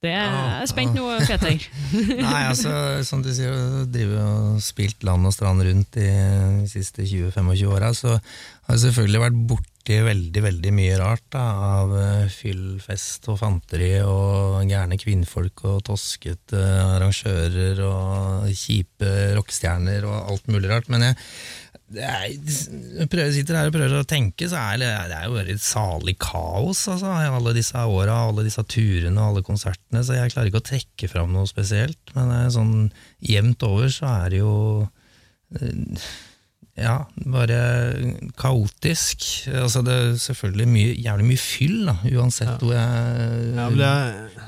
Speaker 1: Det er jeg spent nå, Peter.
Speaker 2: Nei, altså, som du sier, å driver og spilt land og strand rundt de siste 20-25 åra, så har jeg selvfølgelig vært borti veldig, veldig mye rart da, av fyllfest og fanteri og gærne kvinnfolk og toskete arrangører og kjipe rockestjerner og alt mulig rart. Men jeg, jeg prøver, sitter her og prøver å tenke, så er det, det er jo bare et salig kaos altså, i alle disse åra, alle disse turene og alle konsertene, så jeg klarer ikke å trekke fram noe spesielt. Men er sånn jevnt over så er det jo eh, ja, bare kaotisk. Altså det er selvfølgelig mye, jævlig mye fyll, da, uansett
Speaker 3: Ja.
Speaker 2: hvor jeg
Speaker 3: Ja, det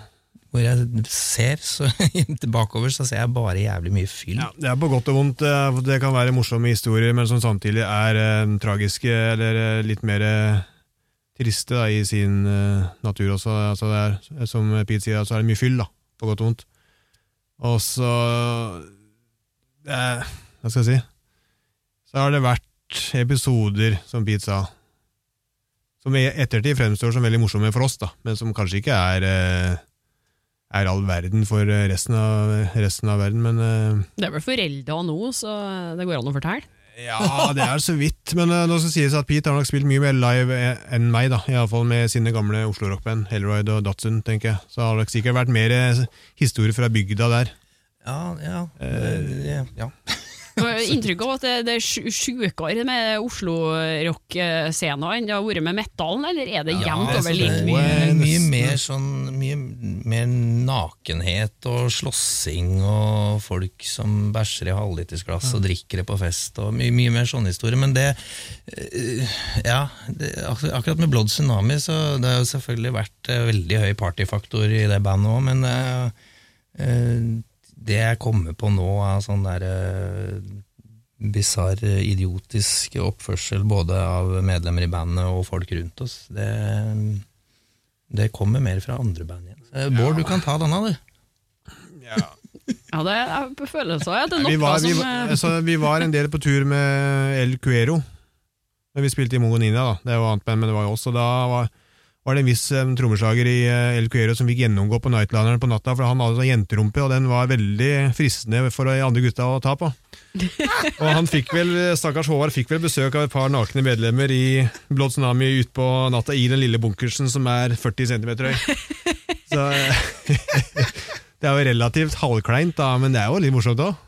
Speaker 2: hvor jeg ser, så bakover så ser jeg bare jævlig mye fyll.
Speaker 3: ja, det er på godt og vondt. Det kan være morsomme historier, men som samtidig er eh, tragiske eller eh, litt mer eh, triste da, i sin eh, natur også. Altså, er, som Pete sier, så er det mye fyll, da, på godt og vondt. Og så Hva skal jeg si? Så har det vært episoder, som Pete sa, som i ettertid fremstår som veldig morsomme for oss, da, men som kanskje ikke er eh, er all verden for eh, resten av, resten av verden, men eh,
Speaker 1: Det er vel forelda nå, så det går an å fortelle.
Speaker 3: Ja, det er så vidt. Men eh, nå skal sies at Pete har nok spilt mye mer live eh, enn meg, da. Iallfall med sine gamle Oslo-rockband, Hellroyd og Datsun, tenker jeg. Så har det sikkert vært mer eh, historie fra bygda der.
Speaker 2: Ja, ja, det- ja.
Speaker 1: Inntrykk av at det, det er sju- sjukere med Oslo-rock-scena enn det har vært med metallen, eller er det jevnt
Speaker 2: ja,
Speaker 1: over
Speaker 2: det
Speaker 1: like mye?
Speaker 2: Mye, mer sånn Mye mer nakenhet og slåssing og folk som bæsjer i halvlitersglass og drikker det på fest og mye, mye mer sånne historier. Men det eh, Ja, det, akkurat med Blood Tsunami så det har jo selvfølgelig vært eh, veldig høy partyfaktor i det bandet òg, men eh, eh, det jeg kommer på nå av sånn derre bisarr, idiotisk oppførsel både av medlemmer i bandet og folk rundt oss, det, det kommer mer fra andre band igjen. Så, Bård, du kan ta denne, du.
Speaker 1: Ja, det er på av at det er
Speaker 3: Vi
Speaker 1: noe
Speaker 3: var, vi, var-
Speaker 1: eh,
Speaker 3: altså, vi var en del på tur med El Cuero. Vi spilte i Mongonina, da. Det var annet band, men det var jo oss. Og da var, var det en viss um, trommeslager i eh, El Cuero som fikk gjennomgå på Nightlineren på natta, for han hadde sånn jenterumpe, og den var veldig fristende for de andre gutta å ta på. og han fikk vel, stakkars Håvard fikk vel besøk av et par nakne medlemmer i Blood Tsunami utpå natta i den lille bunkersen som er 40 cm høy. Så eh, det er jo relativt halvkleint, da, men det er jo litt morsomt òg.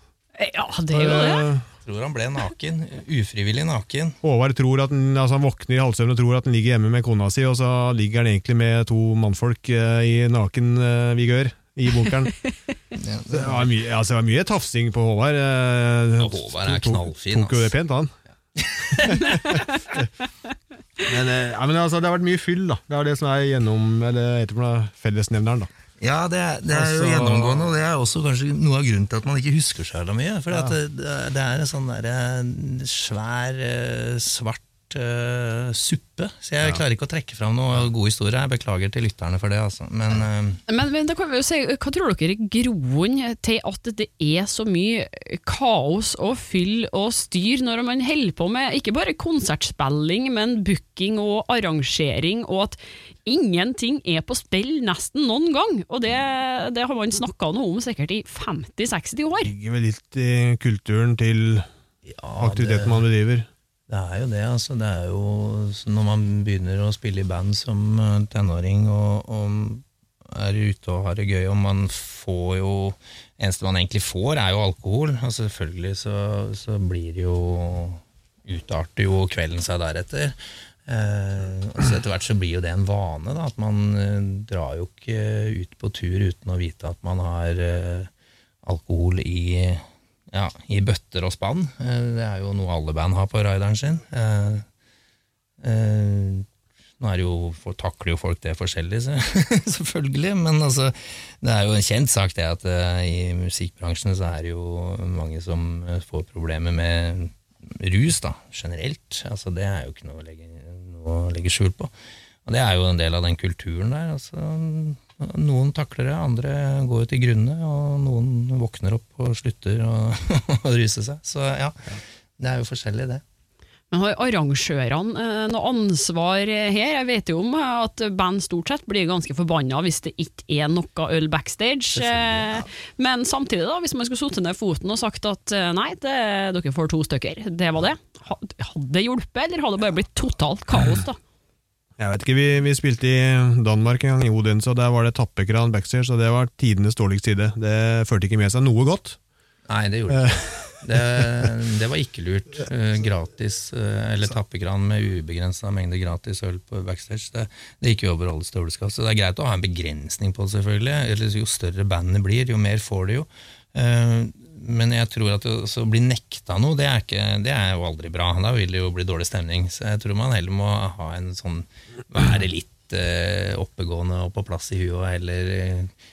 Speaker 1: Ja, det er jo det.
Speaker 2: Tror han ble naken. Ufrivillig naken.
Speaker 3: Håvard tror at han, altså han våkner i halvsøvn og tror at han ligger hjemme med kona si, og så ligger han egentlig med to mannfolk eh, i naken eh, vigør i bunkeren.
Speaker 2: Ja,
Speaker 3: Det var mye, altså det var mye tafsing på Håvard. eh,
Speaker 2: Ja, Håvard er
Speaker 3: tok-
Speaker 2: knallfin,
Speaker 3: Tok jo det pent, han. men, eh, ja, men altså, det har vært mye fyll, da. Det er det som er gjennom, eller fellesnevneren. da.
Speaker 2: Ja, det er, det er jo
Speaker 3: Altså-
Speaker 2: gjennomgående, og det er også kanskje noe av grunnen til at man ikke husker så mye. For det, det er en sånn der, eh, svær, eh, eh, suppe. Så jeg klarer ikke å trekke fram noen god historie. Jeg beklager til lytterne for det, altså. Men uh,
Speaker 1: Men, men da kan vi jo si, hva tror dere er groen til at det er så mye kaos og fyll og styr når man holder på med ikke bare konsertspilling, men booking og arrangering, og at ingenting er på spill nesten noen gang? Og det, det har man snakka noe om sikkert i 50-60 år.
Speaker 3: Ligger vel litt i kulturen til
Speaker 2: ja,
Speaker 3: aktiviteten man bedriver.
Speaker 2: Det er jo det, altså. Det er jo når man begynner å spille i band som eh, tenåring og, og er ute og har det gøy, og man får jo Eneste man egentlig får, er jo alkohol. Og selvfølgelig så, så blir det jo Utarter jo kvelden seg deretter. Eh, altså etter hvert så blir jo det en vane, da. At man eh, drar jo ikke ut på tur uten å vite at man har eh, alkohol i ja, i bøtter og spann. Eh, Det er jo noe alle band har på rideren sin. Eh, eh, Nå er det jo, takler jo folk det forskjellig, så- selvfølgelig, men altså, det er jo en kjent sak det at i musikkbransjen så er det jo mange som får problemer med rus, da, generelt. Altså, det er jo ikke noe å legge, noe å legge skjul på. Og det er jo en del av den kulturen der. Altså, Noen takler det, andre går jo til grunne, og noen våkner opp og slutter å å ruse seg. Så ja, det er jo forskjellig, det.
Speaker 1: Men har arrangørene eh, noe ansvar her? Jeg vet jo om at band stort sett blir ganske forbanna hvis det ikke er noe øl backstage.
Speaker 2: Selvfølgelig,
Speaker 1: Eh, Men samtidig, da, hvis man skulle satt ned foten og sagt at eh, nei, det, dere får to stykker, det var det. Hadde det hjulpet, eller hadde det bare blitt totalt kaos, da?
Speaker 3: Jeg vet ikke, vi, vi spilte i Danmark en gang, i Odense, og der var det tappekran backstage, og det var tidenes dårligste side. Det førte ikke med seg noe godt.
Speaker 2: Nei, det gjorde det ikke. Det, det var ikke lurt. Eh, Gratis, eh, eller tappekran med ubegrensa mengde gratis øl på backstage. Det, det gikk jo over alle støvleskaft. Så det er greit å ha en begrensning på det, selvfølgelig. Eller Jo større bandet blir, jo mer får de jo. Eh, Men jeg tror at å bli nekta noe, det er, ikke, det er jo aldri bra. Da vil det jo bli dårlig stemning. Så jeg tror man heller må ha en sånn Være litt eh, oppegående og på plass i huet, eller eh,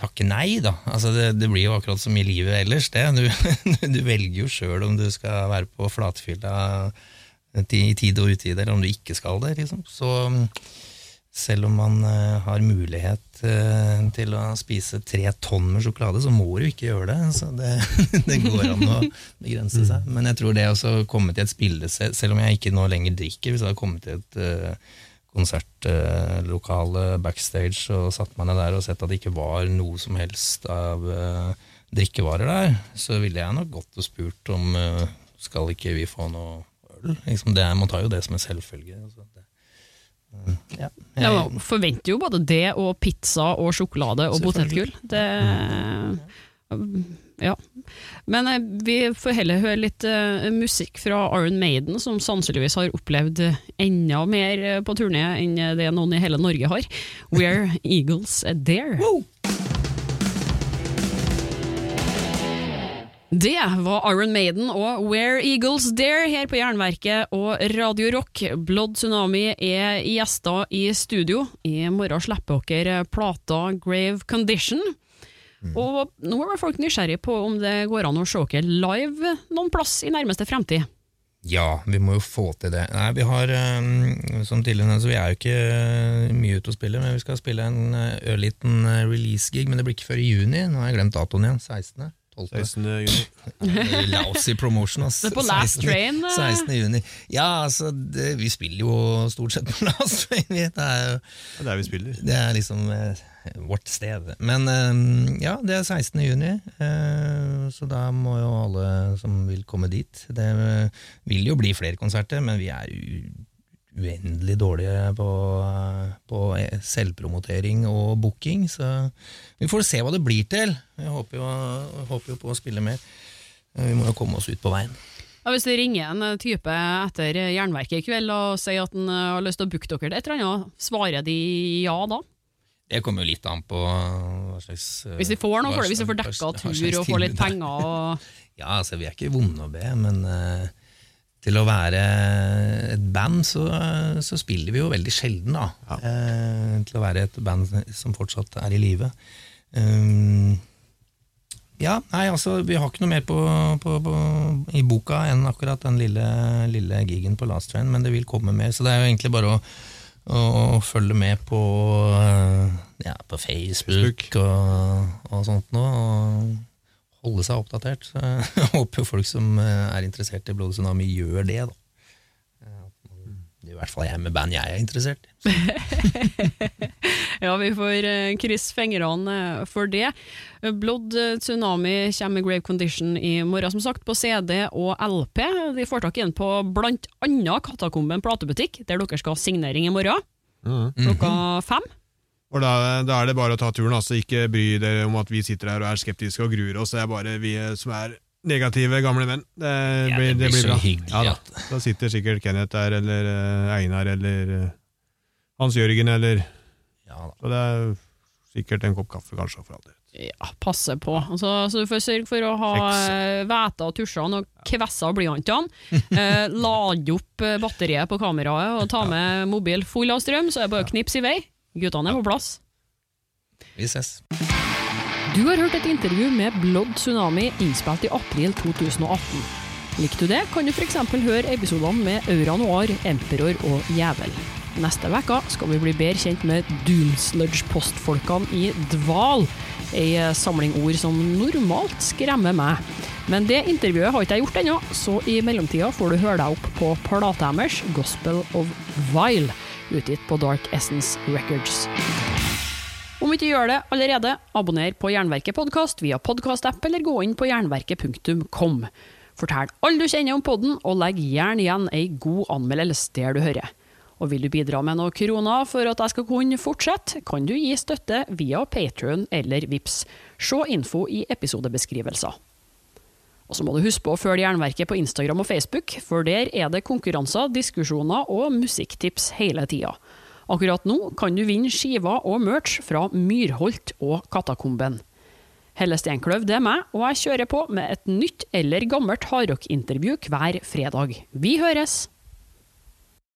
Speaker 2: takke nei, da. Altså det, det blir jo akkurat som i livet ellers. Det. Du, du velger jo sjøl om du skal være på flatfylla i tid og utide, eller om du ikke skal det. Liksom. Så selv om man eh, har mulighet eh, til å spise tre tonn med sjokolade, så må du ikke gjøre det. Så det, det går an å begrense seg. Men jeg tror det å komme til et spille, selv om jeg ikke nå lenger drikker, hvis jeg hadde kommet til et eh, konsertlokale backstage og satt meg ned der og sett at det ikke var noe som helst av drikkevarer der, så ville jeg nok gått og spurt om skal ikke vi få noe øl. Liksom det, man tar jo det som en selvfølge. Altså det, mm, ja,
Speaker 1: man forventer jo både det og pizza og sjokolade og potetgull. Det ja. Men eh, vi får heller høre litt eh, musikk fra Iron Maiden, som sannsynligvis har opplevd enda mer eh, på turné enn det noen i hele Norge har. Where Eagles Dare. Det var Iron Maiden og Where Eagles Dare her på Jernverket og Radio Rock. Blood Tsunami er gjester i studio. I morgen slipper dere plata Grave Condition. Og nå er folk nysgjerrig på om det går an å se dere live noen plass i nærmeste fremtid.
Speaker 2: Ja, vi må jo få til det. Nei, vi har, eh, som tidligere nevnt, så vi er jo ikke eh, mye ute å spille, men vi skal spille en eh, ørliten eh, release-gig, men det blir ikke før i juni. Nå har jeg glemt datoen igjen. 16. 12.
Speaker 3: 16. juni.
Speaker 2: Lousy promotion, ass.
Speaker 1: Det er på Last
Speaker 2: 16.
Speaker 1: Train, eh.
Speaker 2: 16. juni. Ja, altså, det, vi spiller jo stort sett på Last Train. vi. Det er jo
Speaker 3: Det er der vi spiller.
Speaker 2: det er liksom eh, vårt sted. Men eh, ja, det er 16. juni, eh, så da må jo alle som vil komme dit. Det eh, vil jo bli flere konserter, men vi er uendelig dårlige på, eh, på eh, selvpromotering og booking, så vi får se hva det blir til. Jeg håper jo, håper jo på å spille mer. Eh, Vi må jo komme oss ut på veien.
Speaker 1: Ja, hvis det ringer en type etter Jernverket i kveld og sier at han har lyst til å booke dere til et eller annet, svarer de ja da?
Speaker 2: Det kommer jo litt an på hva slags eh,
Speaker 1: Hvis de får noe for det, hvis de får dekka tur og får litt
Speaker 2: er.
Speaker 1: penger og
Speaker 2: Ja, altså vi er ikke vonde å be, men eh, til å være et band, så, så spiller vi jo veldig sjelden, da. Eh, til å være et band som fortsatt er i live. Um, ja, nei, altså vi har ikke noe mer på, på, på, i boka enn akkurat den lille, lille gigen på Last Train, men det vil komme mer, så det er jo egentlig bare å å følge med på, eh, ja, på Facebook,
Speaker 3: Facebook.
Speaker 2: Og, og sånt noe. Holde seg oppdatert. Så jeg håper folk som eh, er interessert i Blodig Tsunami, gjør det. da. Eh, er i hvert fall jeg med band jeg er interessert i.
Speaker 1: Ja, vi får eh, krysse fingrene for det. Blood Tsunami kommer med Grave Condition i morgen, som sagt, på CD og LP. De får tak i den på blant annet Katakomben platebutikk, der dere skal ha signering i morgen
Speaker 3: Mhm.
Speaker 1: klokka fem.
Speaker 3: Og da, da er det bare å ta turen, altså. Ikke bry dere om at vi sitter her og er skeptiske og gruer oss. Det er bare vi eh, som er negative gamle menn. Det,
Speaker 2: Ja,
Speaker 3: blir,
Speaker 2: det blir så
Speaker 3: bra.
Speaker 2: hyggelig
Speaker 3: Ja, da. da sitter sikkert Kenneth der, eller eh, Einar, eller eh, Hans Jørgen, eller
Speaker 2: Ja, da.
Speaker 3: Så det er sikkert en kopp kaffe, kanskje, for all del.
Speaker 1: Ja, passe på. Altså, så du får sørge for å ha hvete og tusjene og kvessa blyantene. Eh, lade opp batteriet på kameraet og ta med mobil full av strøm, så er det bare å knipse i vei. Guttene er på plass.
Speaker 2: Vi ses.
Speaker 1: Du har hørt et intervju med Blood Tsunami innspilt i april 2018. Likte du det, kan du f.eks. høre episodene med Aura Noir, Emperor og Jævel. Neste uke skal vi bli bedre kjent med Doomsludge-postfolkene i Dval, ei samling ord som normalt skremmer meg. Men det intervjuet har ikke jeg gjort ennå, så i mellomtida får du høre deg opp på Platehammers Gospel of Vile, utgitt på Dark Essence Records. Om ikke gjør det allerede, abonner på Jernverket podkast via podkastapp eller gå inn på jernverket.kom. Fortell alle du kjenner om podden, og legg gjerne igjen ei god anmeldelse der du hører. Og vil du bidra med noen kroner for at jeg skal kunne fortsette, kan du gi støtte via Patrion eller Vips. Se info i episodebeskrivelser. Og så må du huske på å følge Jernverket på Instagram og Facebook, for der er det konkurranser, diskusjoner og musikktips hele tida. Akkurat nå kan du vinne skiver og merch fra Myrholt og Katakomben. Helle Steinkløv, det er meg, og jeg kjører på med et nytt eller gammelt hardrockintervju hver fredag. Vi høres!